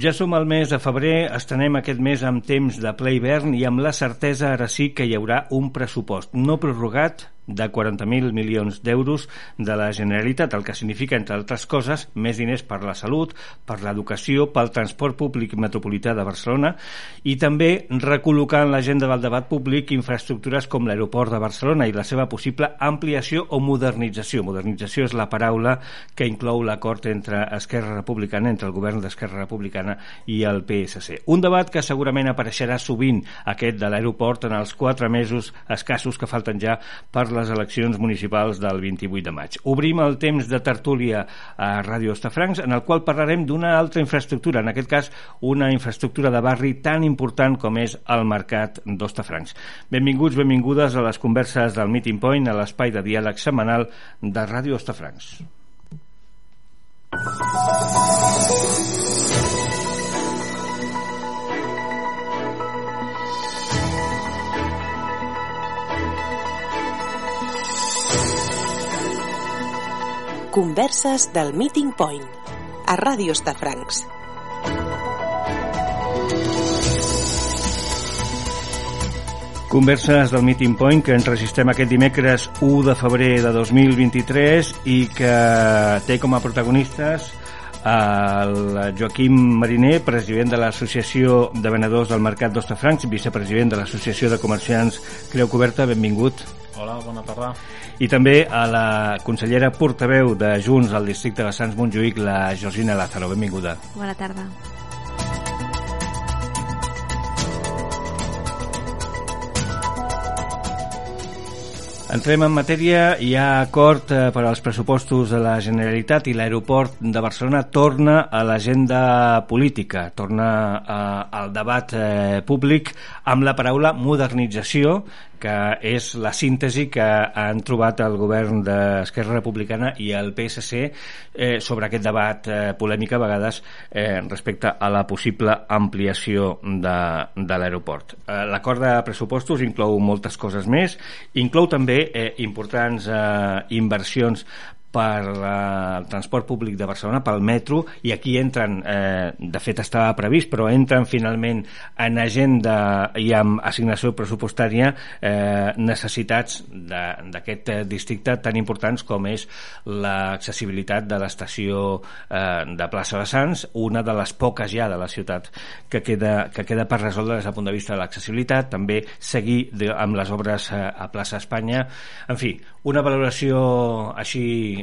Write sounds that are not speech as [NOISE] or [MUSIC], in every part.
Ja som al mes de febrer, estenem aquest mes amb temps de ple hivern i amb la certesa ara sí que hi haurà un pressupost no prorrogat de 40.000 milions d'euros de la Generalitat, el que significa, entre altres coses, més diners per la salut, per l'educació, pel transport públic metropolità de Barcelona i també recol·locar en l'agenda del debat públic infraestructures com l'aeroport de Barcelona i la seva possible ampliació o modernització. Modernització és la paraula que inclou l'acord entre Esquerra Republicana, entre el govern d'Esquerra Republicana i el PSC. Un debat que segurament apareixerà sovint, aquest de l'aeroport, en els quatre mesos escassos que falten ja per les eleccions municipals del 28 de maig. Obrim el temps de tertúlia a Ràdio Estafrancs, en el qual parlarem d'una altra infraestructura, en aquest cas una infraestructura de barri tan important com és el Mercat d'Ostafrancs. Benvinguts, benvingudes a les converses del Meeting Point, a l'espai de diàleg setmanal de Ràdio Ostafrancs. Converses del Meeting Point a Ràdio Estafrancs. Converses del Meeting Point que enregistrem aquest dimecres 1 de febrer de 2023 i que té com a protagonistes el Joaquim Mariner, president de l'Associació de Venedors del Mercat d'Ostafrancs, vicepresident de l'Associació de Comerciants Creu Coberta, benvingut. Hola, bona tarda. I també a la consellera portaveu de Junts al districte de Sants Montjuïc, la Georgina Lázaro. Benvinguda. Bona tarda. Entrem en matèria, hi ha acord eh, per als pressupostos de la Generalitat i l'aeroport de Barcelona torna a l'agenda política, torna eh, al debat eh, públic amb la paraula modernització, que és la síntesi que han trobat el govern d'Esquerra Republicana i el PSC eh, sobre aquest debat eh, polèmic a vegades eh, respecte a la possible ampliació de, de l'aeroport. Eh, L'acord de pressupostos inclou moltes coses més, inclou també eh, importants eh, inversions per eh, el transport públic de Barcelona, pel metro, i aquí entren, eh, de fet estava previst, però entren finalment en agenda i amb assignació pressupostària eh, necessitats d'aquest districte tan importants com és l'accessibilitat de l'estació eh, de plaça de Sants, una de les poques ja de la ciutat que queda, que queda per resoldre des del punt de vista de l'accessibilitat, també seguir de, amb les obres eh, a plaça Espanya. En fi, una valoració així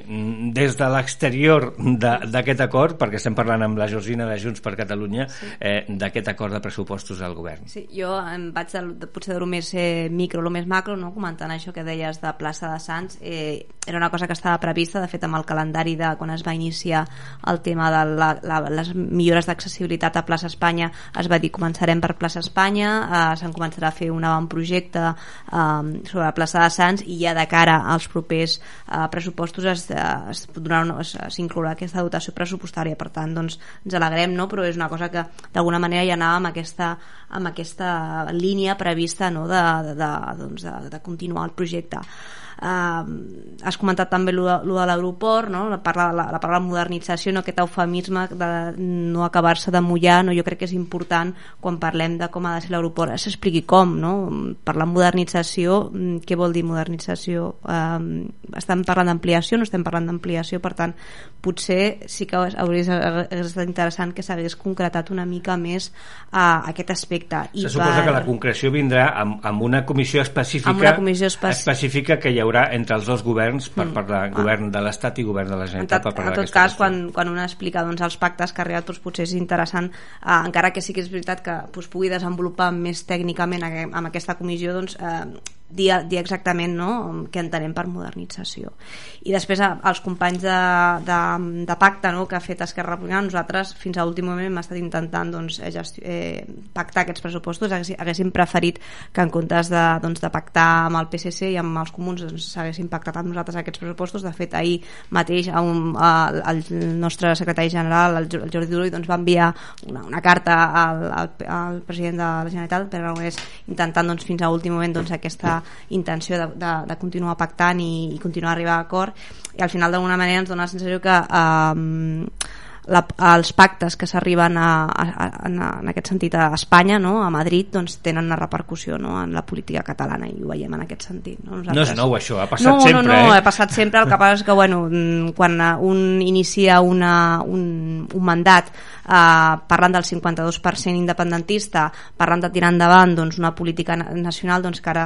des de l'exterior d'aquest acord, perquè estem parlant amb la Georgina de Junts per Catalunya, sí. eh, d'aquest acord de pressupostos del govern. Sí, jo em vaig de, de, potser de lo més eh, micro, lo més macro, no? comentant això que deies de plaça de Sants, eh, era una cosa que estava prevista, de fet amb el calendari de quan es va iniciar el tema de la, la, les millores d'accessibilitat a plaça Espanya, es va dir començarem per plaça Espanya, eh, se'n començarà a fer un avantprojecte eh, sobre la plaça de Sants i ja de cara als propers eh, pressupostos es s'inclourà aquesta dotació pressupostària per tant doncs, ens alegrem no? però és una cosa que d'alguna manera ja anava amb aquesta, amb aquesta línia prevista no? de, de, de, doncs de, de continuar el projecte has comentat també lo de, lo de l'aeroport no? la, parla, la, la paraula modernització no? aquest eufemisme de no acabar-se de mullar no? jo crec que és important quan parlem de com ha de ser l'aeroport s'expliqui com no? parlar modernització mm, què vol dir modernització eh, estem parlant d'ampliació no estem parlant d'ampliació per tant potser sí que hauria estat interessant que s'hagués concretat una mica més a aquest aspecte I se suposa per... que la concreció vindrà amb, amb una comissió específica amb una comissió específica específica que hi haurà entre els dos governs per mm. parlar, mm. govern de l'Estat i govern de la Generalitat en tot, per parlar en tot cas, quan, quan un explica doncs, els pactes que ha arribat doncs, potser és interessant eh, encara que sí que és veritat que doncs, pugui desenvolupar més tècnicament amb aquesta comissió doncs, eh, dir, dir exactament no, què entenem per modernització. I després els companys de, de, de pacte no, que ha fet Esquerra Republicana nosaltres fins a l'últim moment hem estat intentant doncs, eh, eh, pactar aquests pressupostos. Haguéssim preferit que en comptes de, doncs, de pactar amb el PSC i amb els comuns doncs, s'haguessin doncs, pactat amb nosaltres aquests pressupostos. De fet ahir mateix a un, a, el nostre secretari general el, Jordi Turull doncs, va enviar una, una carta al, al, al president de la Generalitat per Aragonès intentant doncs, fins a l'últim moment doncs, aquesta intenció de, de, de continuar pactant i, i continuar a arribar a acord i al final d'alguna manera ens dona la sensació que eh, la, els pactes que s'arriben a, a, a, en aquest sentit a Espanya, no? a Madrid, doncs tenen una repercussió no? en la política catalana i ho veiem en aquest sentit. No, Nosaltres... no és nou això, ha passat no, sempre. No, no, eh? ha passat sempre, el que passa és que bueno, quan un inicia una, un, un mandat eh, parlant del 52% independentista, parlant de tirar endavant doncs, una política nacional, doncs que ara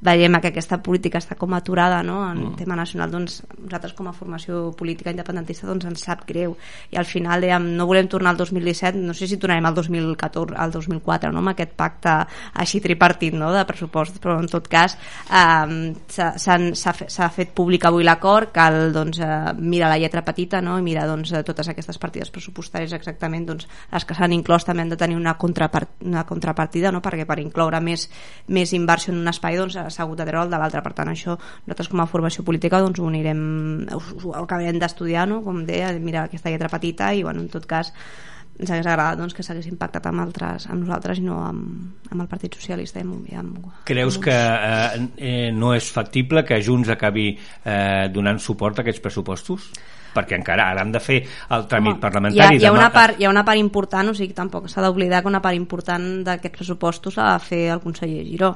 veiem que aquesta política està com aturada no? en mm. tema nacional, doncs nosaltres com a formació política independentista doncs ens sap greu i al final dèiem, no volem tornar al 2017, no sé si tornarem al 2014, al 2004, no? amb aquest pacte així tripartit no? de pressupost, però en tot cas eh, s'ha fet públic avui l'acord, cal doncs, eh, mirar la lletra petita no? i mirar doncs, totes aquestes partides pressupostàries exactament doncs, les que s'han inclòs també han de tenir una, contrapart una contrapartida no? perquè per incloure més, més inversió en un espai doncs, s'ha hagut de treure el de l'altre per tant això nosaltres com a formació política doncs, ho anirem ho acabarem d'estudiar no? com deia, mirar aquesta lletra petita i bueno, en tot cas ens hagués agradat doncs, que s'hagués impactat amb, altres, amb nosaltres i no amb, amb el Partit Socialista. I amb, i amb, Creus amb que eh, eh, no és factible que Junts acabi eh, donant suport a aquests pressupostos? perquè encara ara han de fer el tràmit Home, parlamentari. Hi ha, hi, ha una part, hi ha una part important, o sigui, tampoc s'ha d'oblidar que una part important d'aquests pressupostos s'ha de fer el conseller Giró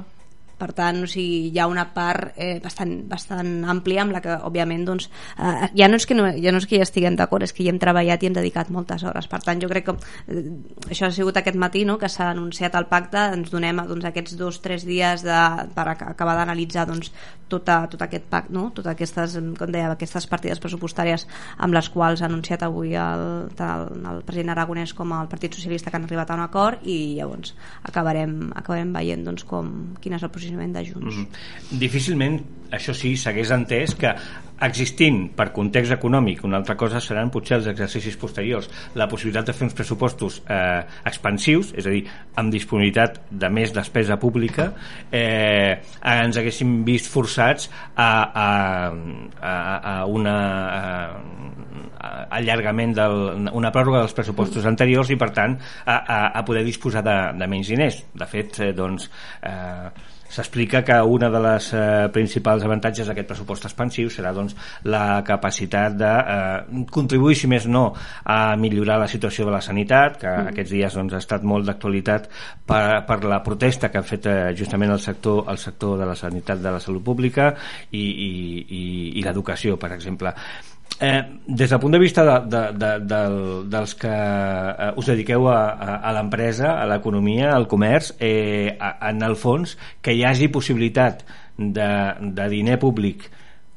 per tant, o sigui, hi ha una part eh, bastant, bastant àmplia amb la que òbviament doncs, eh, ja, no és que no, ja no és que hi estiguem d'acord, és que hi hem treballat i hem dedicat moltes hores, per tant jo crec que eh, això ha sigut aquest matí no? que s'ha anunciat el pacte, ens donem doncs, aquests dos tres dies de, per acabar d'analitzar doncs, tota, tot aquest pacte no? totes aquestes, com deia, aquestes partides pressupostàries amb les quals ha anunciat avui el, el, el president Aragonès com el Partit Socialista que han arribat a un acord i llavors acabarem, acabarem veient doncs, com, quin és el posicionament de Junts. Mm -hmm. Difícilment, això sí, s'hagués entès que existint per context econòmic una altra cosa seran potser els exercicis posteriors la possibilitat de fer uns pressupostos eh, expansius, és a dir amb disponibilitat de més despesa pública eh, ens haguéssim vist forçats a, a, a, a una allargament del, una pròrroga dels pressupostos anteriors i per tant a, a, a poder disposar de, de menys diners de fet eh, doncs eh, S'explica que una de les eh, principals avantatges d'aquest pressupost expansiu serà doncs, la capacitat de eh, contribuir, si més no, a millorar la situació de la sanitat, que mm. aquests dies doncs, ha estat molt d'actualitat per, per la protesta que ha fet eh, justament el sector, el sector de la sanitat de la salut pública i, i, i, i l'educació, per exemple. Eh, des del punt de vista de, de, de, de, dels que eh, us dediqueu a, a, a l'empresa, a l'economia, al comerç, eh, a, en el fons, que hi hagi possibilitat de, de diner públic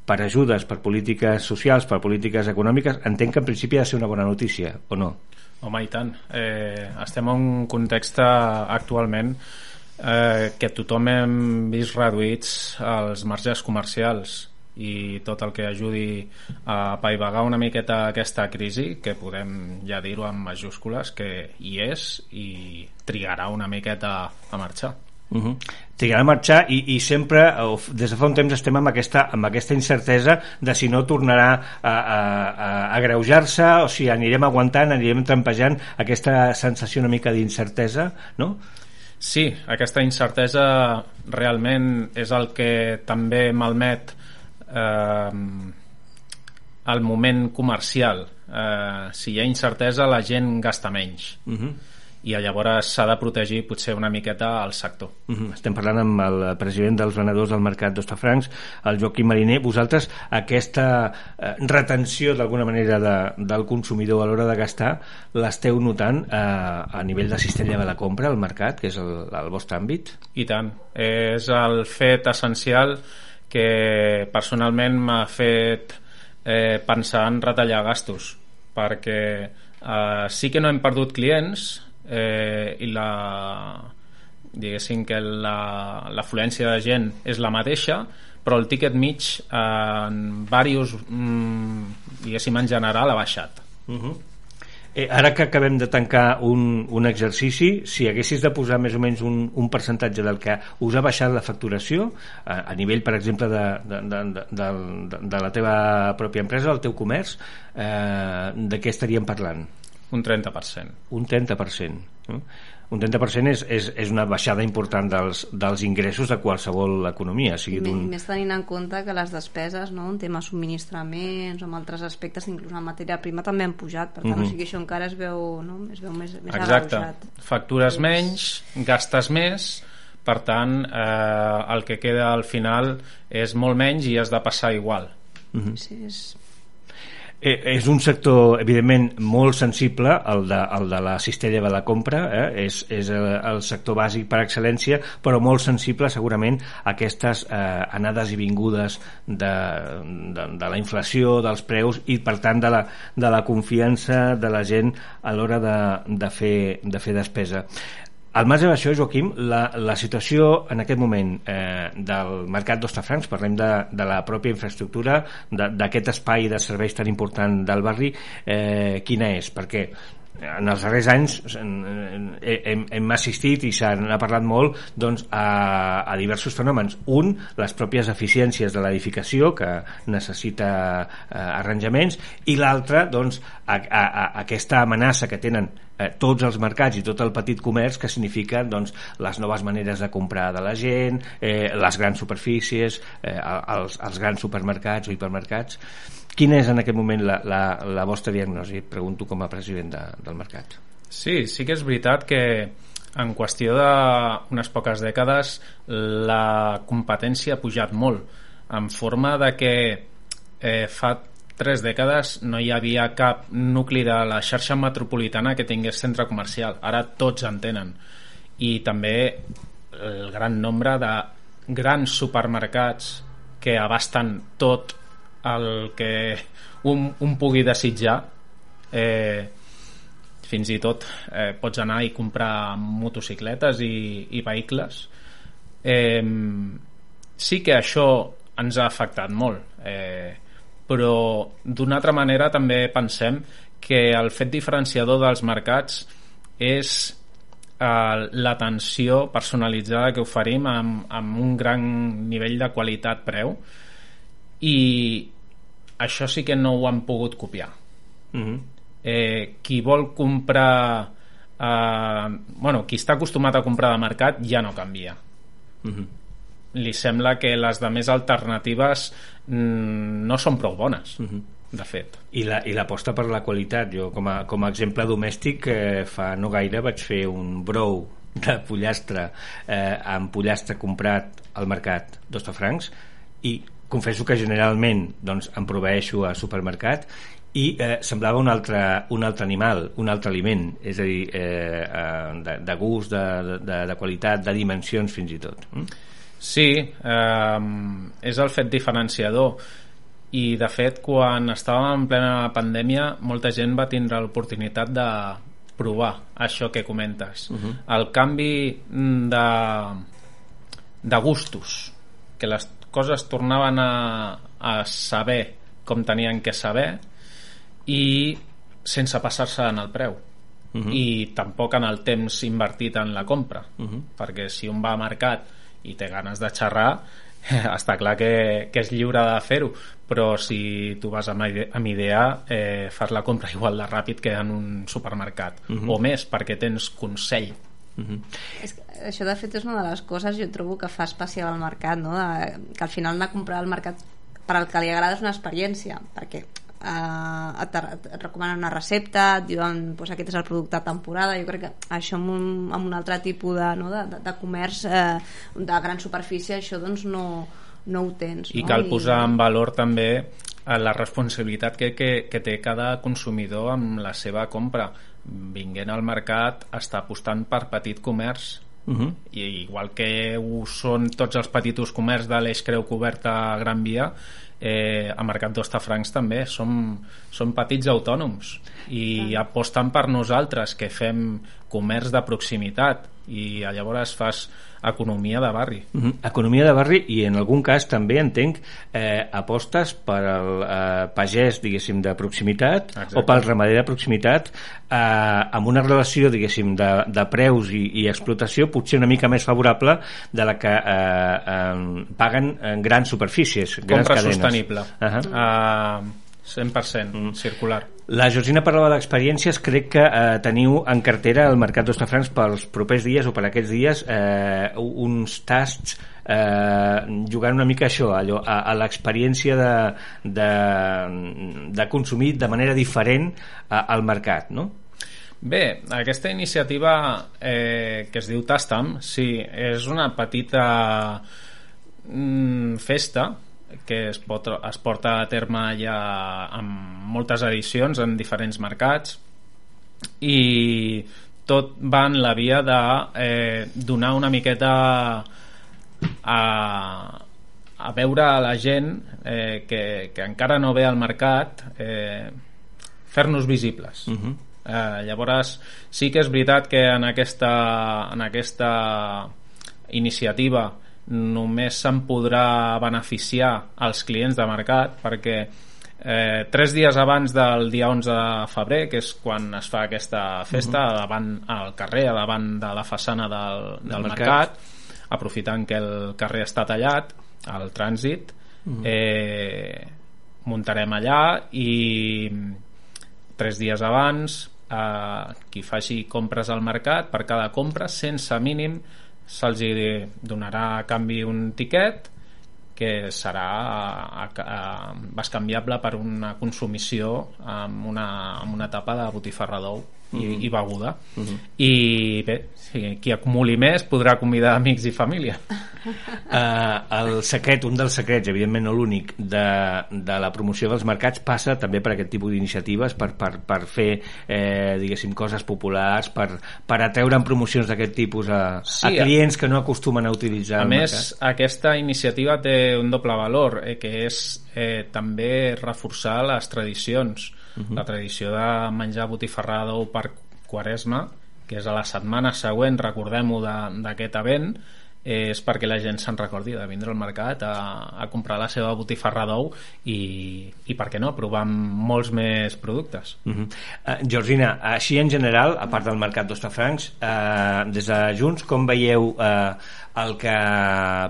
per ajudes, per polítiques socials, per polítiques econòmiques, entenc que en principi ha de ser una bona notícia, o no? Home, i tant. Eh, estem en un context actualment eh, que tothom hem vist reduïts els marges comercials i tot el que ajudi a paivagar una miqueta aquesta crisi, que podem ja dir-ho amb majúscules, que hi és i trigarà una miqueta a marxar. Uh -huh. trigarà a marxar i, i sempre des de fa un temps estem amb aquesta, amb aquesta incertesa de si no tornarà a, a, a, a greujar-se o si anirem aguantant, anirem trampejant aquesta sensació una mica d'incertesa no? Sí, aquesta incertesa realment és el que també malmet eh, el moment comercial eh, si hi ha incertesa la gent gasta menys uh mhm. -huh. i llavors s'ha de protegir potser una miqueta el sector uh mhm. -huh. estem parlant amb el president dels venedors del mercat d'Ostafrancs el Joaquim Mariner vosaltres aquesta eh, retenció d'alguna manera de, del consumidor a l'hora de gastar l'esteu notant eh, a nivell de cistella de la compra al mercat que és el, el vostre àmbit? i tant, és el fet essencial que personalment m'ha fet eh, pensar en retallar gastos perquè eh, sí que no hem perdut clients eh, i la diguéssim que l'afluència de gent és la mateixa però el ticket mig eh, en diversos mm, diguéssim en general ha baixat uh. -huh. Eh, ara que acabem de tancar un, un exercici, si haguessis de posar més o menys un, un percentatge del que us ha baixat la facturació, a, a nivell, per exemple, de, de, de, de, de, de la teva pròpia empresa, del teu comerç, eh, de què estaríem parlant? Un 30%. Un 30%. No? Un 30% és, és, és una baixada important dels, dels ingressos de qualsevol economia. Sigui I més tenint en compte que les despeses, no? en tema subministraments o en altres aspectes, inclús la matèria prima també han pujat, per tant, mm -hmm. o sigui, això encara es veu, no? es veu més, més Exacte. Factures sí. menys, gastes més, per tant, eh, el que queda al final és molt menys i has de passar igual. Mm -hmm. Sí, és Eh, és un sector, evidentment, molt sensible, el de, el de la cistella de la compra, eh? és, és el, el sector bàsic per excel·lència, però molt sensible segurament a aquestes eh, anades i vingudes de, de, de la inflació, dels preus i, per tant, de la, de la confiança de la gent a l'hora de, de, fer, de fer despesa. Al marge d'això, Joaquim, la, la situació en aquest moment eh, del mercat d'Ostafrancs, parlem de, de la pròpia infraestructura, d'aquest espai de serveis tan important del barri, eh, quina és? Perquè en els darrers anys hem, hem assistit i n'ha parlat molt doncs, a, a diversos fenòmens. Un, les pròpies eficiències de l'edificació que necessita eh, arranjaments i l'altre, doncs, a, a, a aquesta amenaça que tenen eh, tots els mercats i tot el petit comerç que significa doncs, les noves maneres de comprar de la gent, eh, les grans superfícies, eh, els, els grans supermercats o hipermercats Quina és en aquest moment la, la, la vostra diagnosi? Pregunto com a president de, del mercat. Sí, sí que és veritat que en qüestió d'unes poques dècades la competència ha pujat molt en forma de que eh, fa tres dècades no hi havia cap nucli de la xarxa metropolitana que tingués centre comercial. Ara tots en tenen. I també el gran nombre de grans supermercats que abasten tot el que un, un pugui desitjar eh, fins i tot eh, pots anar i comprar motocicletes i, i vehicles. Eh, sí que això ens ha afectat molt eh, però d'una altra manera també pensem que el fet diferenciador dels mercats és eh, l'atenció personalitzada que oferim amb, amb un gran nivell de qualitat-preu i això sí que no ho han pogut copiar uh mhm. -huh. eh, qui vol comprar eh, bueno, qui està acostumat a comprar de mercat ja no canvia uh mhm. -huh. li sembla que les de més alternatives mm, no són prou bones uh mhm. -huh de fet. I l'aposta la, per la qualitat. Jo, com a, com a exemple domèstic, eh, fa no gaire vaig fer un brou de pollastre eh, amb pollastre comprat al mercat d'Ostafrancs i confesso que generalment doncs, em proveeixo a supermercat i eh, semblava un altre, un altre animal, un altre aliment, és a dir, eh, eh, de, de gust, de, de, de qualitat, de dimensions fins i tot. Mm? Sí, eh, és el fet diferenciador i de fet quan estàvem en plena pandèmia molta gent va tindre l'oportunitat de provar això que comentes uh -huh. el canvi de, de gustos que les coses tornaven a, a saber com tenien que saber i sense passar-se en el preu uh -huh. i tampoc en el temps invertit en la compra uh -huh. perquè si un va a mercat i té ganes de xerrar [LAUGHS] està clar que, que és lliure de fer-ho però si tu vas amb, amb idea eh, fas la compra igual de ràpid que en un supermercat uh -huh. o més perquè tens consell Uh -huh. és que això de fet és una de les coses jo trobo que fa especial al mercat no? de, que al final anar a comprar al mercat per al que li agrada és una experiència perquè eh, et, et recomanen una recepta et diuen pues, aquest és el producte de temporada jo crec que això amb un, amb un altre tipus de, no? de, de, de comerç eh, de gran superfície això doncs no, no ho tens i no? cal posar en valor també la responsabilitat que, que, que té cada consumidor amb la seva compra vinguent al mercat està apostant per petit comerç. Uh -huh. i igual que ho són tots els petits comerç de l'Eix Creu Coberta a Gran Via eh, a Mercat d'Ostafrancs també. Som, som petits autònoms i uh aposten per nosaltres que fem comerç de proximitat i llavors fas economia de barri. Uh -huh. Economia de barri i en algun cas també entenc eh, apostes per al eh, pagès, diguéssim, de proximitat Exacte. o pel ramader de proximitat eh, amb una relació, diguéssim, de, de preus i, i explotació potser una mica més favorable de la que eh, eh, paguen en grans superfícies, grans Compra cadenes. sostenible. Uh -huh. uh, 100% mm. circular. La Georgina parlava d'experiències, crec que eh, teniu en cartera el Mercat d'Ostafrancs pels propers dies o per aquests dies eh, uns tasts eh, jugant una mica això, allò, a, a l'experiència de, de, de consumir de manera diferent a, al mercat, no? Bé, aquesta iniciativa eh, que es diu Tastam, sí, és una petita mm, festa que es, pot, es porta a terme ja amb moltes edicions en diferents mercats i tot va en la via de eh, donar una miqueta a, a veure a la gent eh, que, que encara no ve al mercat eh, fer-nos visibles uh mhm. -huh. eh, llavors sí que és veritat que en aquesta, en aquesta iniciativa només se'n podrà beneficiar als clients de mercat perquè eh, tres dies abans del dia 11 de febrer, que és quan es fa aquesta festa, uh -huh. davant al carrer, davant de la façana del, del mercat. mercat, aprofitant que el carrer està tallat, al trànsit, uh -huh. eh, muntarem allà i tres dies abans eh, qui faci compres al mercat per cada compra sense mínim se'ls donarà a canvi un tiquet que serà a, a, a, bascanviable per una consumició amb una, amb una tapa de botifarra d'ou i, mm -hmm. i beguda mm -hmm. i bé, si qui acumuli més podrà convidar amics i família uh, [LAUGHS] el secret, un dels secrets evidentment no l'únic de, de la promoció dels mercats passa també per aquest tipus d'iniciatives per, per, per fer eh, diguéssim coses populars per, per atreure en promocions d'aquest tipus a, sí, a clients que no acostumen a utilitzar a més mercat. aquesta iniciativa té un doble valor eh, que és eh, també reforçar les tradicions uh -huh. la tradició de menjar botifarrada d'ou per quaresma que és a la setmana següent, recordem-ho d'aquest event, és perquè la gent se'n recordi de vindre al mercat a, a comprar la seva botifarra d'ou i, i per què no, provar molts més productes uh -huh. uh, Georgina, així en general a part del mercat d'Ostafrancs uh, des de Junts, com veieu uh, el que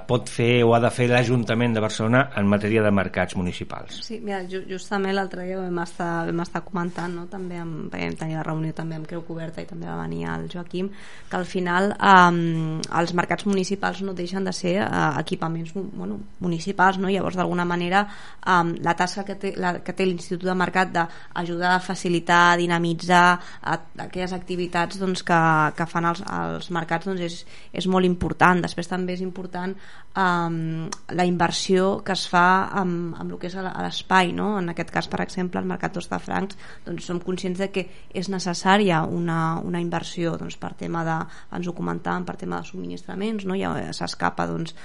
pot fer o ha de fer l'Ajuntament de Barcelona en matèria de mercats municipals. Sí, mira, justament l'altre dia vam estar, vam estar comentant, no? també amb, vam tenir la reunió també amb Creu Coberta i també va venir el Joaquim, que al final um, els mercats municipals no deixen de ser uh, equipaments bueno, municipals, no? llavors d'alguna manera um, la tasca que té, que té l'Institut de Mercat d'ajudar a facilitar, a dinamitzar a aquelles activitats doncs, que, que fan els, els mercats doncs, és, és molt important. Després després també és important um, la inversió que es fa amb, amb el que és l'espai no? en aquest cas per exemple el Mercat d'Ostafrancs doncs som conscients de que és necessària una, una inversió doncs, per tema de, ens ho comentàvem, per tema de subministraments no? ja s'escapa doncs,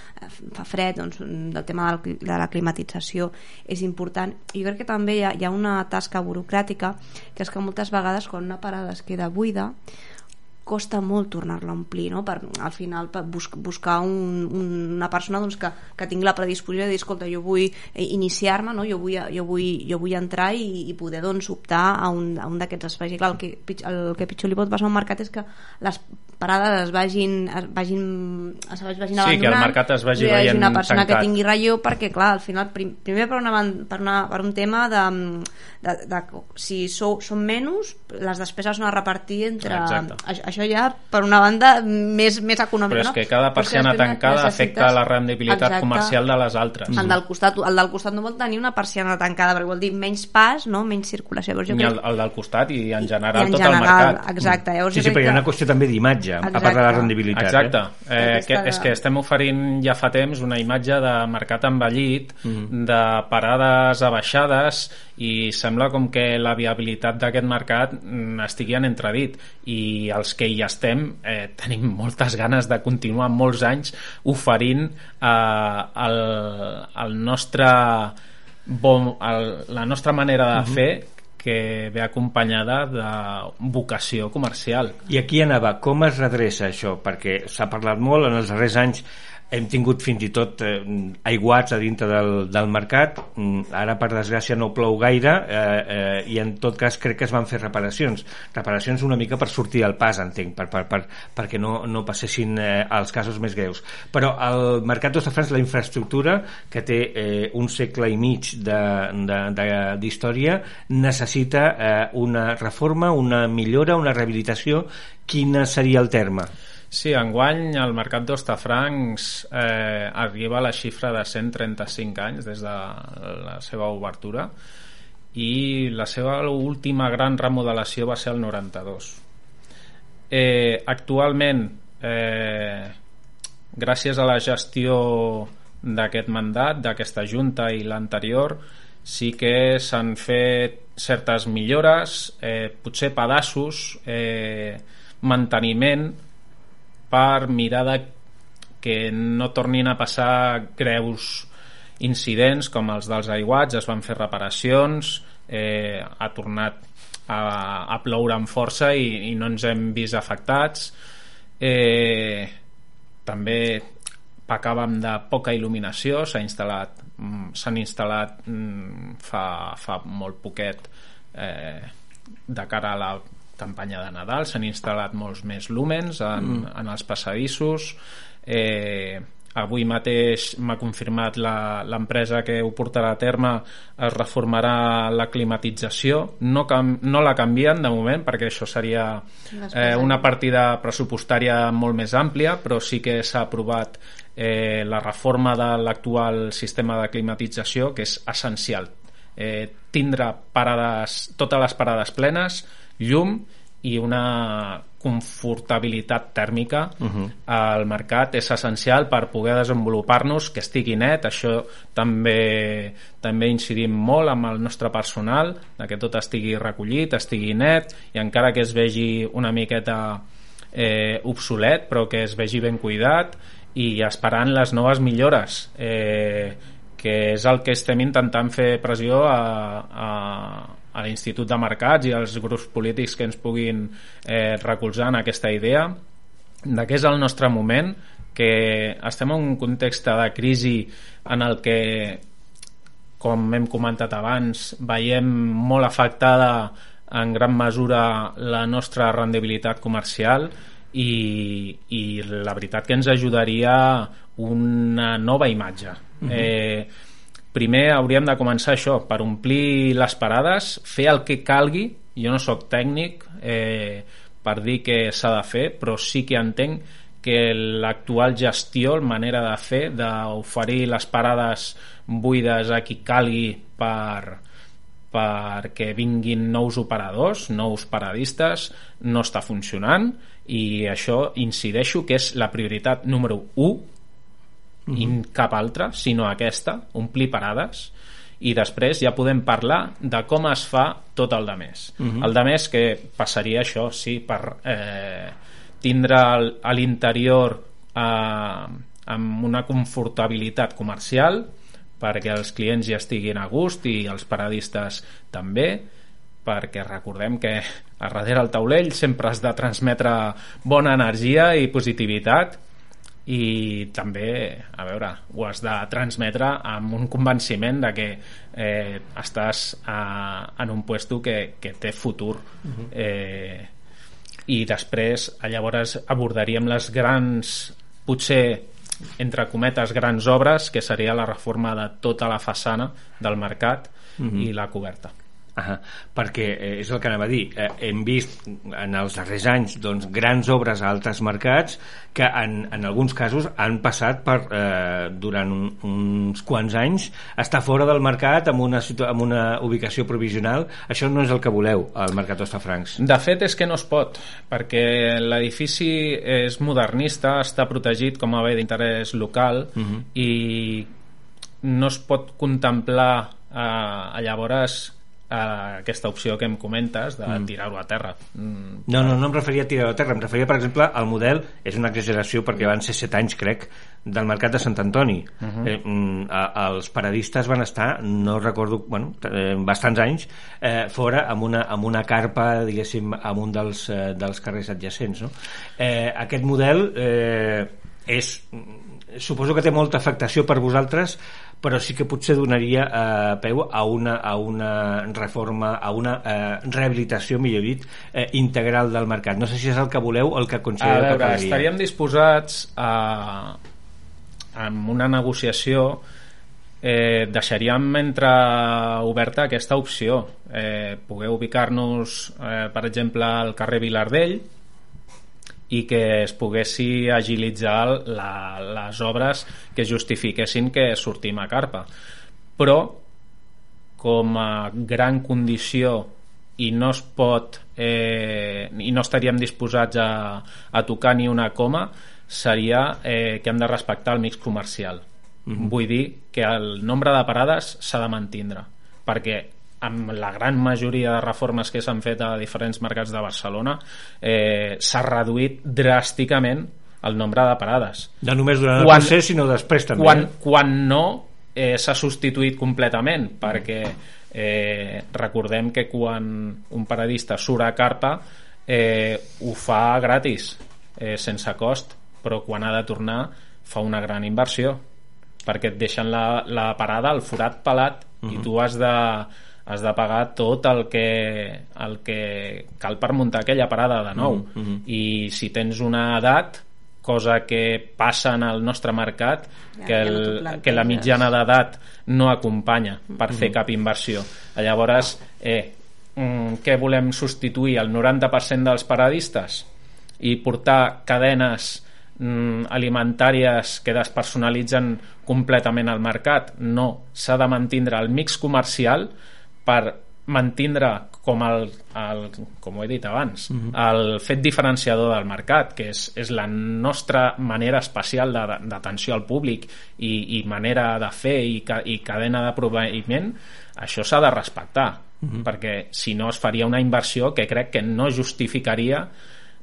fa fred doncs, del tema de la climatització és important i jo crec que també hi ha, hi ha una tasca burocràtica que és que moltes vegades quan una parada es queda buida costa molt tornar-la a omplir no? per, al final per bus buscar un, una persona doncs, que, que tingui la predisposició de dir escolta jo vull iniciar-me no? jo, vull, jo, vull, jo vull entrar i, i poder doncs, optar a un, a un d'aquests espais i clar, el que, el que pitjor li pot passar a un mercat és que les parades es vagin, es vagin, es vagin sí, que el mercat es vagi veient una persona tancat. que tingui relleu perquè clar, al final prim, primer per, una, per, una, per un tema de, de, de, si sou, són menys les despeses són a repartir entre Exacte. això ja per una banda més, més econòmica però és que cada persiana tancada afecta la rendibilitat Exacte. comercial de les altres el del, costat, el del costat no vol tenir una persiana tancada perquè vol dir menys pas, no? menys circulació Llavors, jo crec... el, el del costat i en general i en tot general, el mercat exacte, llavors sí, sí, però hi ha una qüestió també d'imatge a part de la rendibilitat exacte, eh? eh que, és que estem oferint ja fa temps una imatge de mercat envellit mm -hmm. de parades abaixades i sembla com que la viabilitat d'aquest mercat mm, estigui en entredit i els que hi estem eh, tenim moltes ganes de continuar molts anys oferint eh, el, el nostre bon, el, la nostra manera de uh mhm. -huh. fer que ve acompanyada de vocació comercial. I aquí anava, com es redreça això? Perquè s'ha parlat molt en els darrers anys hem tingut fins i tot eh, aiguats a dintre del, del mercat. Mm, ara per desgràcia no plou gaire eh, eh, i en tot cas crec que es van fer reparacions. Reparacions una mica per sortir al pas entenc, per, per, per, perquè no, no passessin eh, els casos més greus. Però el mercat d'Ostafrancs la infraestructura que té eh, un segle i mig d'història necessita eh, una reforma, una millora, una rehabilitació. Quina seria el terme? Sí, enguany el mercat d'Ostafrancs eh, arriba a la xifra de 135 anys des de la seva obertura i la seva última gran remodelació va ser el 92. Eh, actualment, eh, gràcies a la gestió d'aquest mandat, d'aquesta Junta i l'anterior, sí que s'han fet certes millores, eh, potser pedaços, eh, manteniment, per mirar de que no tornin a passar greus incidents com els dels aiguats, es van fer reparacions, eh, ha tornat a, a ploure amb força i, i no ens hem vist afectats. Eh, també pecàvem de poca il·luminació, s'ha instal·lat mm, s'han instal·lat mm, fa, fa molt poquet eh, de cara a la campanya de Nadal. S'han instal·lat molts més lúmens en, mm. en els passadissos. Eh, avui mateix m'ha confirmat l'empresa que ho portarà a terme es reformarà la climatització. No, cam, no la canvien de moment perquè això seria eh, una partida pressupostària molt més àmplia però sí que s'ha aprovat eh, la reforma de l'actual sistema de climatització que és essencial. Eh, tindre parades, totes les parades plenes llum i una confortabilitat tèrmica uh -huh. al mercat és essencial per poder desenvolupar-nos, que estigui net, això també també incidim molt amb el nostre personal, que tot estigui recollit, estigui net, i encara que es vegi una miqueta eh, obsolet, però que es vegi ben cuidat, i esperant les noves millores. Eh, que és el que estem intentant fer pressió a, a, a l'Institut de Mercats i als grups polítics que ens puguin eh, recolzar en aquesta idea de què és el nostre moment que estem en un context de crisi en el que com hem comentat abans veiem molt afectada en gran mesura la nostra rendibilitat comercial i, i la veritat que ens ajudaria una nova imatge uh mhm. -huh. eh, primer hauríem de començar això, per omplir les parades, fer el que calgui, jo no sóc tècnic eh, per dir què s'ha de fer, però sí que entenc que l'actual gestió, la manera de fer, d'oferir les parades buides a qui calgui per, perquè vinguin nous operadors, nous paradistes, no està funcionant. I això incideixo que és la prioritat número 1 mm -hmm. i cap altra, sinó aquesta, omplir parades i després ja podem parlar de com es fa tot el de més. Mm -hmm. El de més que passaria això, sí, per eh, tindre a l'interior eh, amb una confortabilitat comercial perquè els clients ja estiguin a gust i els paradistes també perquè recordem que a darrere el taulell sempre has de transmetre bona energia i positivitat i també, a veure, ho has de transmetre amb un convenciment de que eh, estàs a, en un puesto que, que té futur uh -huh. eh, i després llavors abordaríem les grans potser entre cometes grans obres que seria la reforma de tota la façana del mercat uh -huh. i la coberta Ah, perquè eh, és el que anava a dir eh, hem vist en els darrers anys doncs, grans obres a altres mercats que en, en alguns casos han passat per eh, durant un, uns quants anys estar fora del mercat amb una, amb una ubicació provisional això no és el que voleu al Mercat Ostafrancs de fet és que no es pot perquè l'edifici és modernista està protegit com a bé d'interès local uh mhm. -huh. i no es pot contemplar eh, llavors a aquesta opció que em comentes de mm. tirar-ho a terra. Mm. No, no, no em referia a tirar-ho a terra, em referia, per exemple, al model, és una exageració perquè van ser 7 anys, crec, del mercat de Sant Antoni. Uh mhm. -huh. eh, mm, a, els paradistes van estar, no recordo, bueno, eh, bastants anys, eh, fora amb una, amb una carpa, diguéssim, amb un dels, eh, dels carrers adjacents. No? Eh, aquest model... Eh, és, suposo que té molta afectació per vosaltres però sí que potser donaria eh, peu a una, a una reforma, a una eh, rehabilitació, millor dit, eh, integral del mercat. No sé si és el que voleu o el que considereu a veure, que caldria. estaríem disposats a, amb una negociació eh, deixaríem entre oberta aquesta opció. Eh, poder ubicar-nos, eh, per exemple, al carrer Vilardell, i que es poguessi agilitzar la, les obres que justifiquessin que sortim a carpa. Però, com a gran condició i no es pot eh, i no estaríem disposats a, a tocar ni una coma seria eh, que hem de respectar el mix comercial mm -hmm. vull dir que el nombre de parades s'ha de mantindre perquè amb la gran majoria de reformes que s'han fet a diferents mercats de Barcelona eh, s'ha reduït dràsticament el nombre de parades. No només durant quan, el procés, sinó després també. Quan, eh? quan no eh, s'ha substituït completament, perquè eh, recordem que quan un paradista surt a carpa eh, ho fa gratis, eh, sense cost, però quan ha de tornar fa una gran inversió perquè et deixen la, la parada al forat pelat uh -huh. i tu has de has de pagar tot el que, el que cal per muntar aquella parada de nou. Mm -hmm. i si tens una edat cosa que passa en el nostre mercat ja, que, el, ja no que la mitjana d'edat no acompanya per mm. -hmm. fer cap inversió. Llavors eh, mm, què volem substituir? El 90% dels paradistes? I portar cadenes mm, alimentàries que despersonalitzen completament el mercat? No, s'ha de mantindre el mix comercial per mantindre com, el, el, com ho he dit abans uh -huh. el fet diferenciador del mercat que és, és la nostra manera especial d'atenció al públic i, i manera de fer i, i cadena de proveïment això s'ha de respectar uh -huh. perquè si no es faria una inversió que crec que no justificaria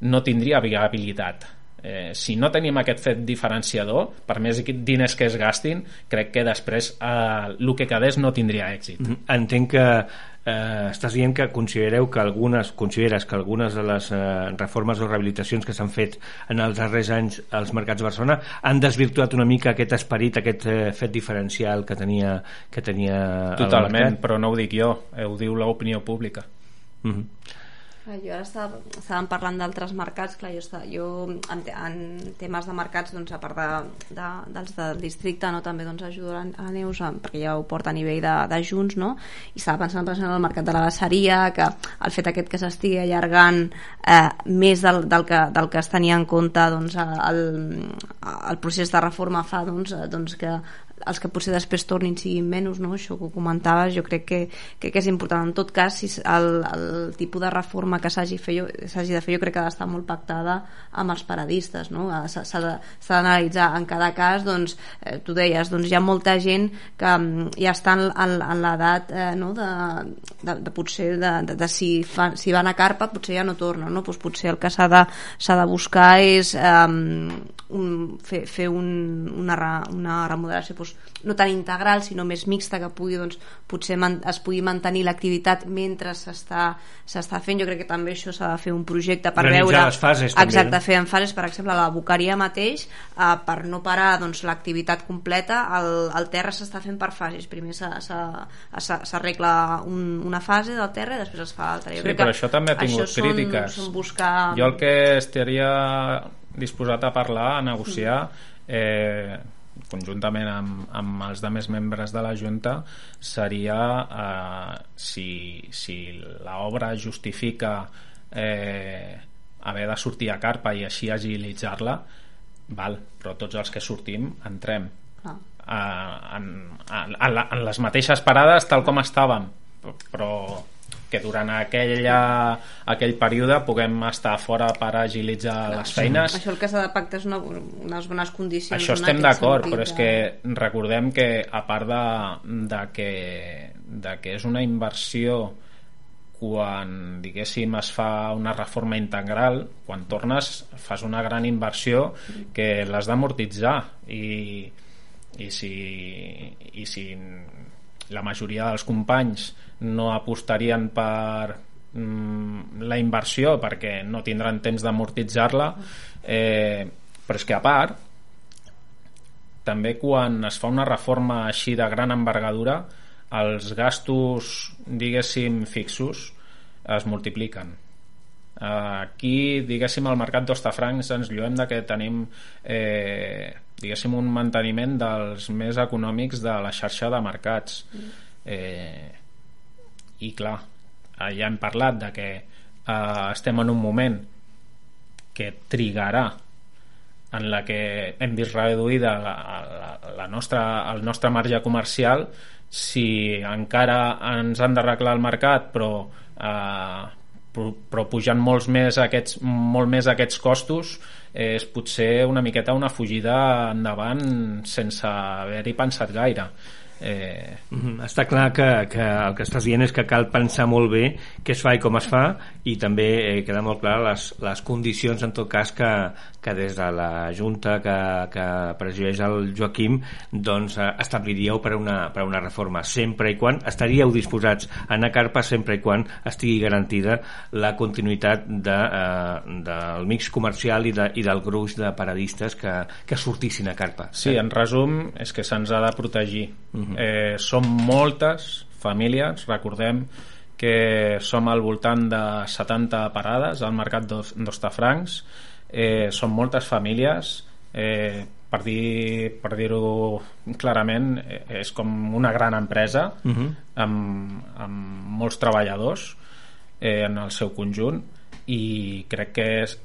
no tindria viabilitat eh, si no tenim aquest fet diferenciador per més diners que es gastin crec que després eh, el que quedés no tindria èxit mm-hmm. entenc que eh, estàs dient que considereu que algunes consideres que algunes de les eh, reformes o rehabilitacions que s'han fet en els darrers anys als mercats de Barcelona han desvirtuat una mica aquest esperit, aquest eh, fet diferencial que tenia, que tenia Totalment, però no ho dic jo, eh, ho diu l'opinió pública. Mm -hmm. Jo ara estava, estàvem parlant d'altres mercats, clar, jo, estava, jo en, en temes de mercats, doncs, a part de, de, dels del districte, no, també doncs, ajudo a la Neus, perquè ja ho porta a nivell de, de Junts, no? i estava pensant, pensant en el mercat de la basseria, que el fet aquest que s'estigui allargant eh, més del, del, que, del que es tenia en compte doncs, el, el procés de reforma fa doncs, doncs que els que potser després tornin siguin menys, no? això que ho comentaves, jo crec que, que, que és important. En tot cas, si el, el tipus de reforma que s'hagi de fer, jo crec que ha d'estar molt pactada amb els paradistes, no? s'ha d'analitzar en cada cas, doncs, eh, tu deies, doncs hi ha molta gent que mm, ja està en, en, en l'edat eh, no? de, de, de potser de, de, de si, fa, si van a carpa potser ja no tornen, no? pues potser el que s'ha de, de buscar és eh, un, fer, fer un, una, una remodelació pues, no tan integral sinó més mixta que pugui doncs, potser es pugui mantenir l'activitat mentre s'està fent. Jo crec que també això s'ha de fer un projecte per Organitzar veure les fases, exacte, també, fer en fases per exemple la Boqueria mateix eh, per no parar doncs, l'activitat completa. El, el terra s'està fent per fases. Primer s'arregla un, una fase del terra i després es fa l'altra. Sí, però això també ha tingut crítiques són, són buscar... jo el que estaria disposat a parlar, a negociar eh, conjuntament amb, amb els demés membres de la Junta seria eh, si, si l'obra justifica eh, haver de sortir a carpa i així agilitzar-la val, però tots els que sortim entrem ah. eh, en, en, en, en les mateixes parades tal com estàvem però que durant aquella, aquell període puguem estar fora per agilitzar Clar, les feines. Això el que s'ha de pactar és una, unes bones condicions. Això estem d'acord, però és que recordem que a part de, de, que, de que és una inversió quan diguéssim es fa una reforma integral quan tornes fas una gran inversió que l'has d'amortitzar i, i, si, i si la majoria dels companys no apostarien per mm, la inversió perquè no tindran temps d'amortitzar-la eh, però és que a part també quan es fa una reforma així de gran envergadura els gastos, diguéssim, fixos es multipliquen. Aquí, diguéssim, al mercat d'Ostafrancs ens lluem de que tenim eh, diguéssim, un manteniment dels més econòmics de la xarxa de mercats. Eh, I clar, ja hem parlat de que eh, estem en un moment que trigarà en la que hem vist reduïda la, la, la nostra, el nostre marge comercial. Si encara ens han d'arreglar el mercat però eh, però pujant molts més aquests, molt més aquests costos eh, és potser una miqueta una fugida endavant sense haver-hi pensat gaire Eh... Està clar que, que el que estàs dient és que cal pensar molt bé què es fa i com es fa i també eh, queda molt clar les, les condicions en tot cas que, que des de la Junta que, que presideix el Joaquim doncs eh, establiríeu per una, per una reforma sempre i quan estaríeu disposats a anar carpa sempre i quan estigui garantida la continuïtat de, eh, del mix comercial i, de, i del gruix de paradistes que, que sortissin a carpa. Sí, en resum és que se'ns ha de protegir. Uh -huh eh, som moltes famílies, recordem que som al voltant de 70 parades al mercat d'Ostafrancs eh, són moltes famílies eh, per dir per dir-ho clarament eh, és com una gran empresa uh -huh. amb, amb molts treballadors eh, en el seu conjunt i crec que és,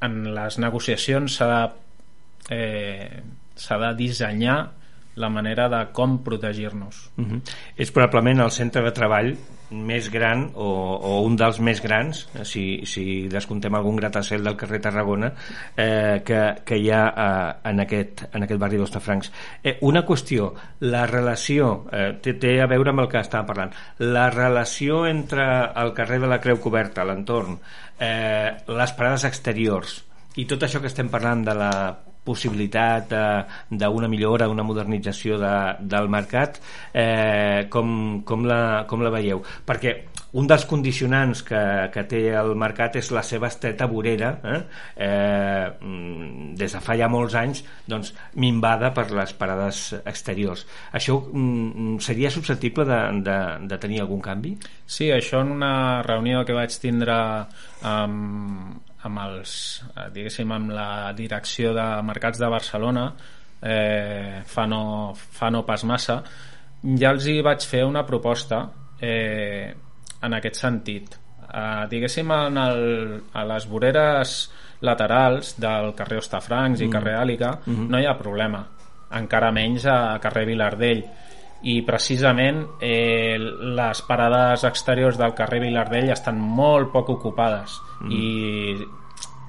en les negociacions s'ha de eh, s'ha de dissenyar la manera de com protegir-nos. Uh -huh. És probablement el centre de treball més gran o, o un dels més grans si, si descontem algun gratacel del carrer Tarragona eh, que, que hi ha eh, en, aquest, en aquest barri d'Ostafrancs eh, una qüestió, la relació eh, té, té a veure amb el que estava parlant. La relació entre el carrer de la Creu Coberta, l'entorn eh, les parades exteriors i tot això que estem parlant de la possibilitat d'una millora, una modernització de, del mercat eh, com, com, la, com la veieu? Perquè un dels condicionants que, que té el mercat és la seva estreta vorera eh? Eh, des de fa ja molts anys doncs, minvada per les parades exteriors això mm, seria susceptible de, de, de tenir algun canvi? Sí, això en una reunió que vaig tindre amb, amb els, eh, diguéssim, amb la direcció de mercats de Barcelona eh, fa, no, fa no pas massa ja els hi vaig fer una proposta eh, en aquest sentit eh, diguéssim en el, a les voreres laterals del carrer Ostafrancs mm. i carrer Àliga mm -hmm. no hi ha problema encara menys a carrer Vilardell i precisament eh, les parades exteriors del carrer Vilardell estan molt poc ocupades. Mm. i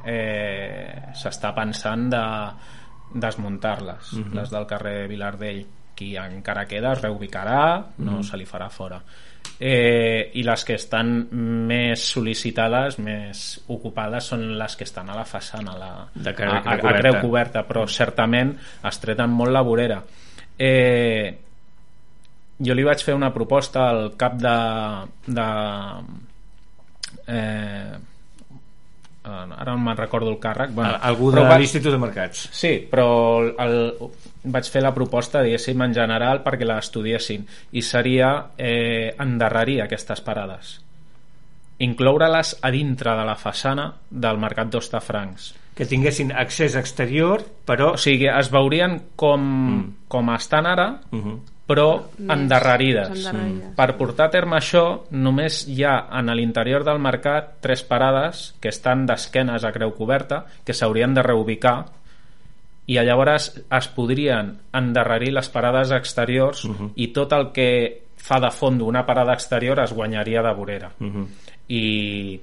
eh, s'està pensant de desmuntar-les mm -hmm. les del carrer Vilardell. Qui encara queda es reubicarà no mm se li farà fora. Eh, i les que estan més sol·licitades, més ocupades són les que estan a la façana a, la, de creu, a, a, a creu coberta. Però certament es treten molt la vorera. Eh, jo li vaig fer una proposta al cap de, de eh, ara no me'n recordo el càrrec bueno, algú de vaig... l'Institut de Mercats. Sí, però el, vaig fer la proposta diguéssim en general perquè l'estudiessin i seria eh, endarrerir aquestes parades. Incloure-les a dintre de la façana del mercat d'Ostafrancs que tinguessin accés exterior però... o sigui, es veurien com, mm. com estan ara uh mhm. -huh però Més endarrerides. endarrerides. Per portar a terme això, només hi ha en l'interior del mercat tres parades que estan d'esquenes a creu coberta, que s'haurien de reubicar i llavors es podrien endarrerir les parades exteriors uh -huh. i tot el que fa de fons d'una parada exterior es guanyaria de vorera. Uh -huh. I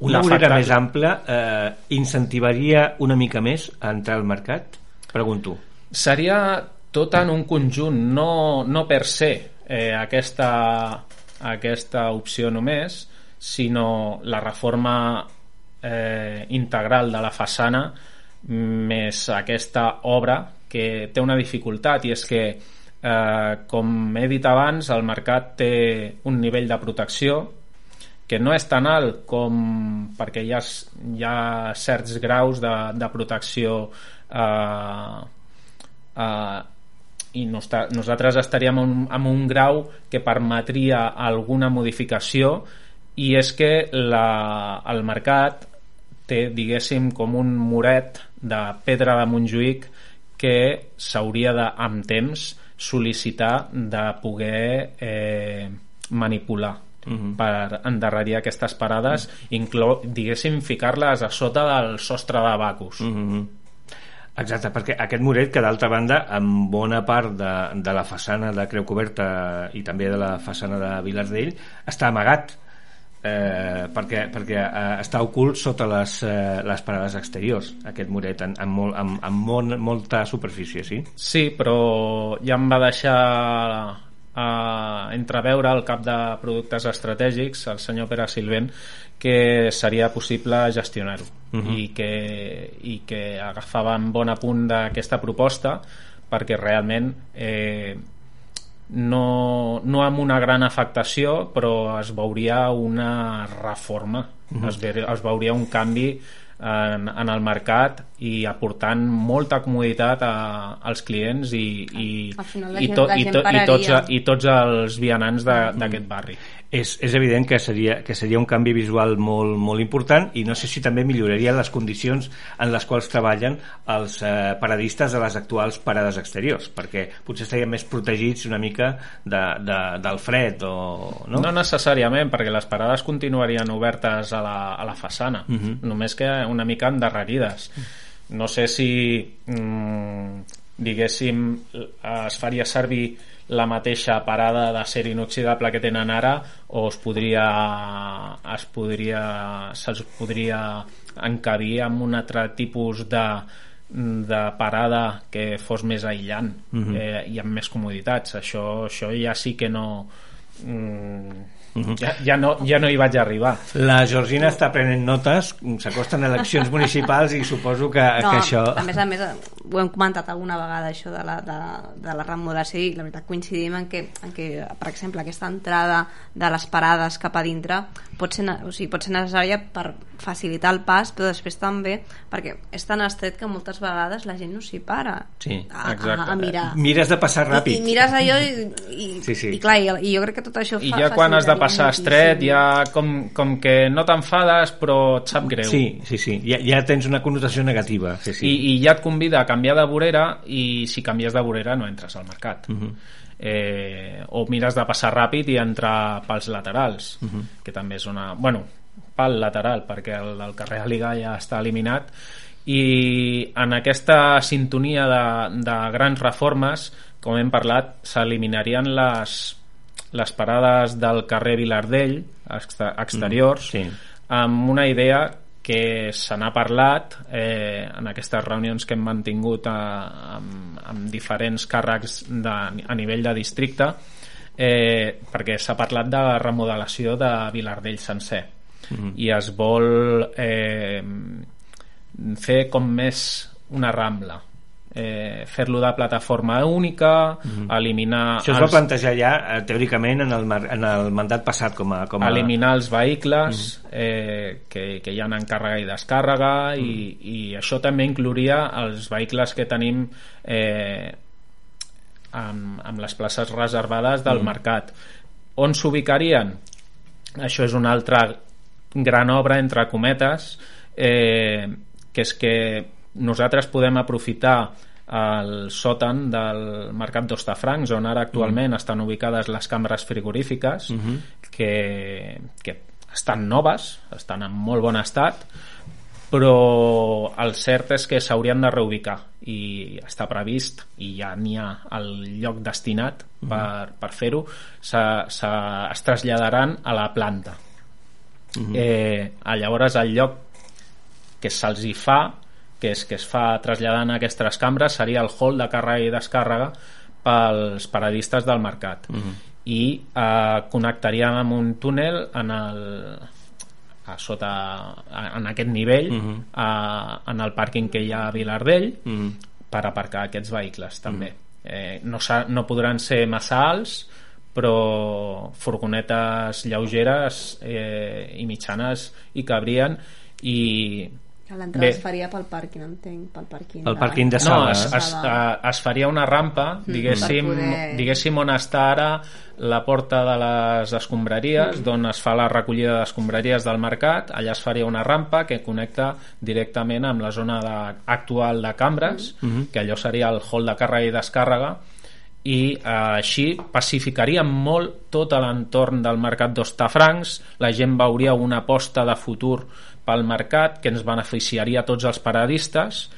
una vorera més ampla eh, incentivaria una mica més a entrar al mercat? Pregunto. Seria tot en un conjunt, no, no per se eh, aquesta, aquesta opció només, sinó la reforma eh, integral de la façana més aquesta obra que té una dificultat i és que eh, com he dit abans el mercat té un nivell de protecció que no és tan alt com perquè hi ha, hi ha certs graus de, de protecció eh, eh, i nosaltres estaríem en, en un grau que permetria alguna modificació i és que la, el mercat té, diguéssim, com un muret de pedra de Montjuïc que s'hauria de, amb temps, sol·licitar de poder eh, manipular uh mhm. -huh. per endarrerir aquestes parades, uh -huh. inclou, diguéssim, ficar-les a sota del sostre de Bacus. Uh mhm. -huh. Exacte, perquè aquest muret que d'altra banda en bona part de, de la façana de Creu Coberta i també de la façana de Vilardell està amagat eh, perquè, perquè eh, està ocult sota les, eh, les parades exteriors aquest muret en, en, molt, en, en molt, molta superfície, sí? Sí, però ja em va deixar eh, entreveure el cap de productes estratègics, el senyor Pere Silvent, que seria possible gestionar-ho uh mhm. -huh. i, que, i que agafaven bon apunt d'aquesta proposta perquè realment eh, no, no amb una gran afectació però es veuria una reforma uh -huh. es, ve, es veuria un canvi en, en el mercat i aportant molta comoditat a, als clients i, i, i, to, i, to, i, tots, i tots els vianants d'aquest barri és, és evident que seria, que seria un canvi visual molt, molt important i no sé si també milloraria les condicions en les quals treballen els eh, paradistes de les actuals parades exteriors perquè potser estarien més protegits una mica de, de, del fred o, no? no necessàriament perquè les parades continuarien obertes a la, a la façana uh mhm. -huh. només que una mica endarrerides no sé si mm, diguéssim es faria servir la mateixa parada d'acer inoxidable que tenen ara o es podria es podria se'ls podria encabir amb un altre tipus de de parada que fos més aïllant uh mhm. -huh. eh, i amb més comoditats això, això ja sí que no mm. Ja, ja, no, ja no hi vaig arribar. La Georgina està prenent notes, s'acosten eleccions [LAUGHS] municipals i suposo que, no, que això... A més a més, ho hem comentat alguna vegada, això de la, de, de la remodelació i la veritat coincidim en que, en que, per exemple, aquesta entrada de les parades cap a dintre pot ser, o sigui, pot ser necessària per facilitar el pas, però després també perquè és tan estret que moltes vegades la gent no s'hi para sí, a, a, a mirar. Mires de passar ràpid. I, i mires allò i, i, sí, sí. i clar, i, i jo crec que tot això fa, I ja quan has de passar estret, ja com, com que no t'enfades però et sap greu. Sí, sí, sí, ja, ja tens una connotació negativa. Sí, sí. I, I ja et convida a canviar de vorera i si canvies de vorera no entres al mercat. Uh mhm. -huh eh, o mires de passar ràpid i entrar pels laterals uh mhm. -huh. que també és una... bueno, pel lateral perquè el, el carrer Aliga ja està eliminat i en aquesta sintonia de, de grans reformes com hem parlat s'eliminarien les, les parades del carrer Vilardell exteriors mm, sí. amb una idea que se n'ha parlat eh, en aquestes reunions que hem mantingut a, amb, amb diferents càrrecs de, a nivell de districte eh, perquè s'ha parlat de remodelació de Vilardell sencer mm -hmm. i es vol eh, fer com més una rambla eh, fer-lo de plataforma única, mm -hmm. eliminar... Això es els... va plantejar ja, eh, teòricament, en el, en el mandat passat com a... Com a... Eliminar els vehicles mm -hmm. eh, que, que hi ha en càrrega i descàrrega mm -hmm. i, i això també inclouria els vehicles que tenim eh, amb, amb les places reservades del mm -hmm. mercat. On s'ubicarien? Això és una altra gran obra, entre cometes, eh, que és que nosaltres podem aprofitar el sòtan del mercat d'Ostafrancs on ara actualment mm. estan ubicades les cambres frigorífiques mm -hmm. que, que estan noves estan en molt bon estat però el cert és que s'haurien de reubicar i està previst i ja n'hi ha el lloc destinat mm -hmm. per, per fer-ho es traslladaran a la planta mm -hmm. eh, llavors el lloc que se'ls hi fa que és que es fa traslladant aquestes cambres seria el hall de càrrega i descàrrega pels paradistes del mercat uh mhm. -huh. i eh, connectaríem amb un túnel en el a sota en aquest nivell uh mhm. -huh. a, en el pàrquing que hi ha a Vilardell uh mhm. -huh. per aparcar aquests vehicles també uh -huh. eh, no, no podran ser massa alts però furgonetes lleugeres eh, i mitjanes hi cabrien i Que l'entrada es faria pel pàrquing, entenc, pel pàrquing. El pàrquing de No, sala. es, es, eh, es faria una rampa, diguéssim, Per poder- diguéssim on està ara la porta de les escombraries, d'on es fa la recollida d'escombraries del mercat, allà es faria una rampa que connecta directament amb la zona de, actual de cambres, que allò seria el hall de càrrega i descàrrega, i eh, així pacificaria molt tot l'entorn del mercat d'Ostafrancs, la gent veuria una aposta de futur pel mercat que ens beneficiaria a tots els paradistes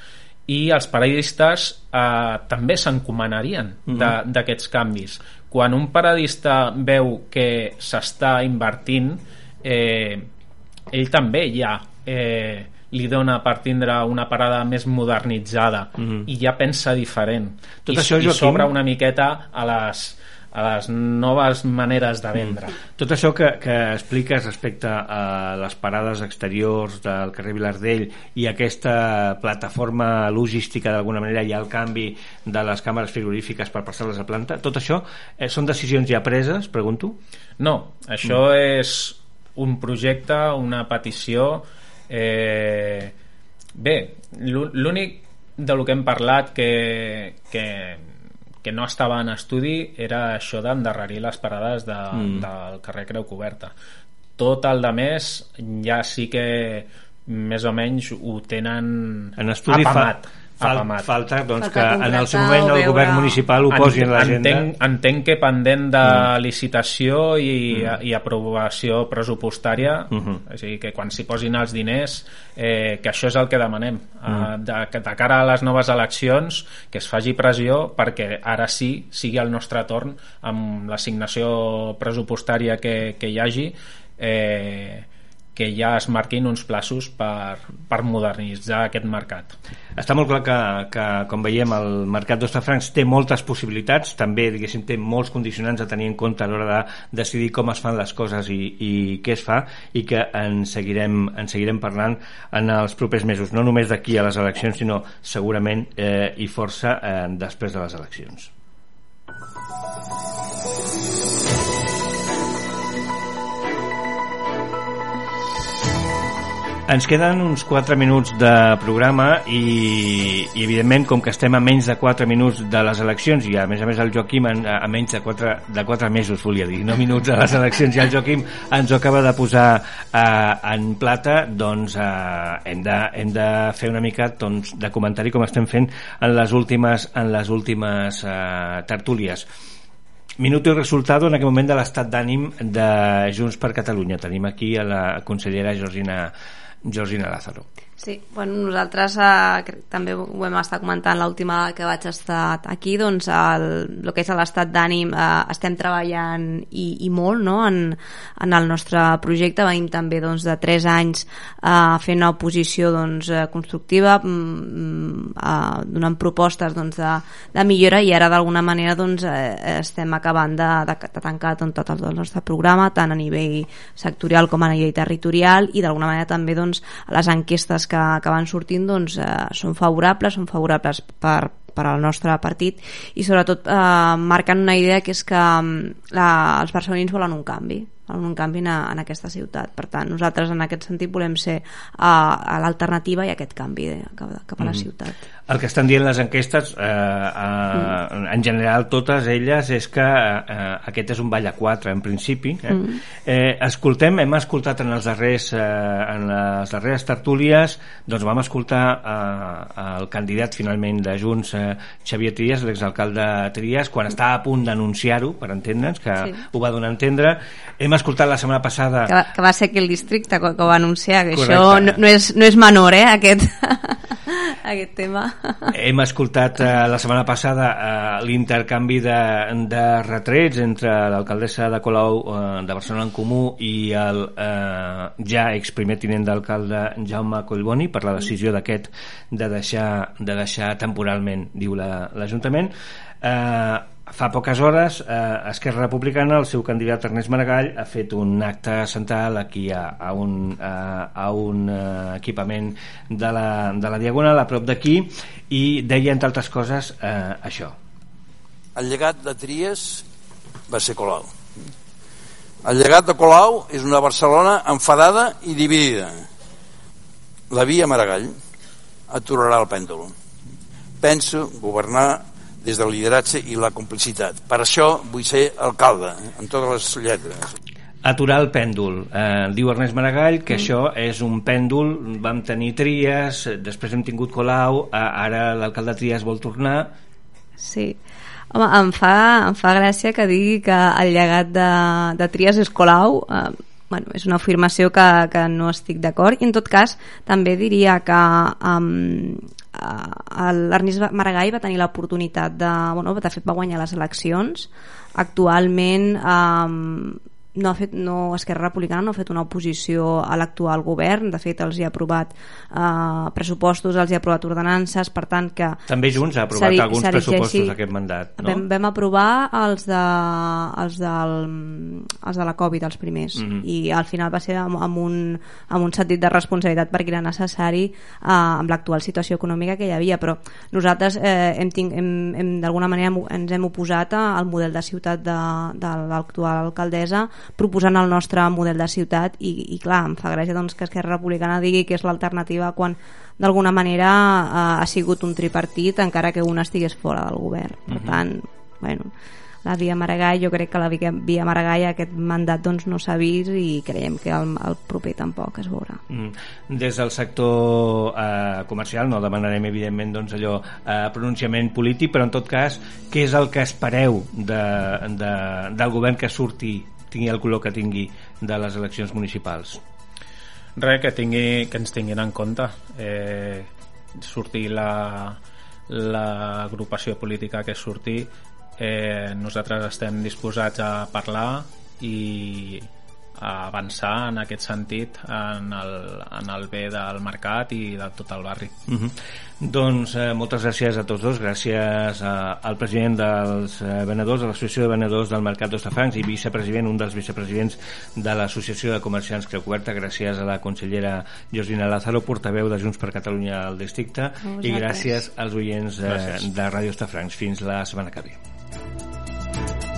i els paradistes eh, també s'encomanarien de- d'aquests canvis. Quan un paradista veu que s'està invertint, eh, ell també ja eh, li dona per tindre una parada més modernitzada i ja pensa diferent. Tot i, això, i Joaquim- s'obre una miqueta a les, a les noves maneres de vendre. Tot això que, que expliques respecte a les parades exteriors del carrer Vilardell i aquesta plataforma logística d'alguna manera i el canvi de les càmeres frigorífiques per passar-les a planta, tot això eh, són decisions ja preses, pregunto? No, això és un projecte, una petició... Eh, bé, l'ú- l'únic de lo que hem parlat que, que, que no estava en estudi era això d'endarrerir les parades de, mm. del carrer Creu Coberta. Tot el de més ja sí que més o menys ho tenen En estudi fa, apamat. Fal, apamat. falta doncs, Falta que en el seu moment el govern municipal ho posi en l'agenda. Entenc, entenc que pendent de licitació i, i aprovació pressupostària, Mhm. o sigui que quan s'hi posin els diners, eh, que això és el que demanem. Mm. Eh, de, que de cara a les noves eleccions, que es faci pressió perquè ara sí sigui el nostre torn amb l'assignació pressupostària que, que hi hagi eh, que ja es marquin uns plaços per, per modernitzar aquest mercat. Està molt clar que, que com veiem, el mercat d'Ostafrancs té moltes possibilitats, també, diguéssim, té molts condicionants a tenir en compte a l'hora de decidir com es fan les coses i, i què es fa, i que en seguirem, en seguirem parlant en els propers mesos, no només d'aquí a les eleccions, sinó segurament eh, i força eh, després de les eleccions. Ens queden uns 4 minuts de programa i, i evidentment com que estem a menys de 4 minuts de les eleccions i a més a més el Joaquim en, a menys de 4, de 4 mesos volia dir, no minuts de les eleccions i el Joaquim ens ho acaba de posar eh, en plata doncs eh, hem, de, hem de fer una mica doncs, de comentari com estem fent en les últimes, en les últimes eh, tertúlies Minuto i resultado en aquest moment de l'estat d'ànim de Junts per Catalunya. Tenim aquí a la consellera Georgina, Georgina Lázaro. Sí, bueno, nosaltres eh, també ho vam estar comentant l'última que vaig estar aquí, doncs el, el que és l'estat d'ànim eh, estem treballant i, i molt no? en, en el nostre projecte, venim també doncs, de 3 anys eh, fent una oposició doncs, eh, constructiva, mm, eh, donant propostes doncs, de, de millora i ara d'alguna manera doncs, eh, estem acabant de, de, de tancar doncs, tot el nostre programa, tant a nivell sectorial com a nivell territorial i d'alguna manera també doncs, les enquestes que, que van sortint doncs, eh, són favorables, són favorables per, per al nostre partit i sobretot eh, marquen una idea que és que mm, la, els barcelonins volen un canvi volen un canvi en, en aquesta ciutat per tant nosaltres en aquest sentit volem ser a, a l'alternativa i aquest canvi de, cap, cap a la ciutat El que estan dient les enquestes, eh, eh, en general totes elles, és que eh, aquest és un ball a quatre, en principi. Eh? Eh, escoltem, hem escoltat en els darrers, eh, en les darreres tertúlies, doncs vam escoltar eh, el candidat finalment de Junts, eh, Xavier Trias, l'exalcalde Trias, quan estava a punt d'anunciar-ho, per entendre'ns, que Sí. ho va donar a entendre. Hem escoltat la setmana passada... que va, que va ser aquí el districte que, que ho va anunciar que Correcte. això no, no, és, no és menor eh, aquest, [LAUGHS] aquest tema Hem escoltat eh, la setmana passada eh, l'intercanvi de, de retrets entre l'alcaldessa de Colau eh, de Barcelona en Comú i el eh, ja exprimer tinent d'alcalde Jaume Collboni per la decisió d'aquest de deixar, de deixar temporalment, diu la- l'Ajuntament. Eh, fa poques hores eh, Esquerra Republicana, el seu candidat Ernest Maragall ha fet un acte central aquí a, a un, a, a un eh, equipament de la, de la Diagonal a prop d'aquí i deia entre altres coses eh, això El llegat de Tries va ser Colau. El llegat de Colau és una Barcelona enfadada i dividida. la via Maragall aturarà el pèndol. Penso governar des del lideratge i la complicitat. Per això vull ser alcalde, en totes les lletres. Aturar el pèndol. Eh, diu Ernest Maragall que mm. això és un pèndol, vam tenir Trias, després hem tingut Colau, eh, ara l'alcalde Trias vol tornar. Sí. Home, em fa, em fa gràcia que digui que el llegat de, de Trias és Colau. Eh, bueno, és una afirmació que, que no estic d'acord i en tot cas també diria que um, l'Ernest Maragall va tenir l'oportunitat de, bueno, de fet va guanyar les eleccions. Actualment um, no ha fet, no, Esquerra Republicana no ha fet una oposició a l'actual govern, de fet els hi ha aprovat eh, pressupostos, els hi ha aprovat ordenances, per tant que... També Junts ha aprovat alguns pressupostos aquest mandat, no? Vam, vam aprovar els de, els, del, els de la Covid, els primers, mm -hmm. i al final va ser amb, amb, un, amb un sentit de responsabilitat perquè era necessari eh, amb l'actual situació econòmica que hi havia, però nosaltres eh, hem, hem, hem d'alguna manera ens hem oposat al model de ciutat de, de l'actual alcaldessa proposant el nostre model de ciutat i, i clar, em fa gràcia doncs, que Esquerra Republicana digui que és l'alternativa quan d'alguna manera eh, ha sigut un tripartit encara que un estigués fora del govern per uh mhm. -huh. tant, bueno la via Maragall, jo crec que la via, via Maragall aquest mandat doncs, no s'ha vist i creiem que el, el proper tampoc es veurà. Mm. Des del sector eh, comercial no demanarem evidentment doncs, allò eh, pronunciament polític, però en tot cas què és el que espereu de, de, del govern que surti tingui el color que tingui de les eleccions municipals? Res, que, tingui, que ens tinguin en compte eh, sortir la l'agrupació política que surti eh, nosaltres estem disposats a parlar i a avançar en aquest sentit en el, en el bé del mercat i de tot el barri. Uh mhm. -huh. Doncs eh, moltes gràcies a tots dos, gràcies a, al president dels eh, venedors de l'Associació de Venedors del Mercat d'Ostafrancs i vicepresident, un dels vicepresidents de l'Associació de Comerciants Creu Coberta, gràcies a la consellera Josina Lázaro, portaveu de Junts per Catalunya al districte i gràcies als oients eh, de Ràdio Ostafrancs. Fins la setmana que ve.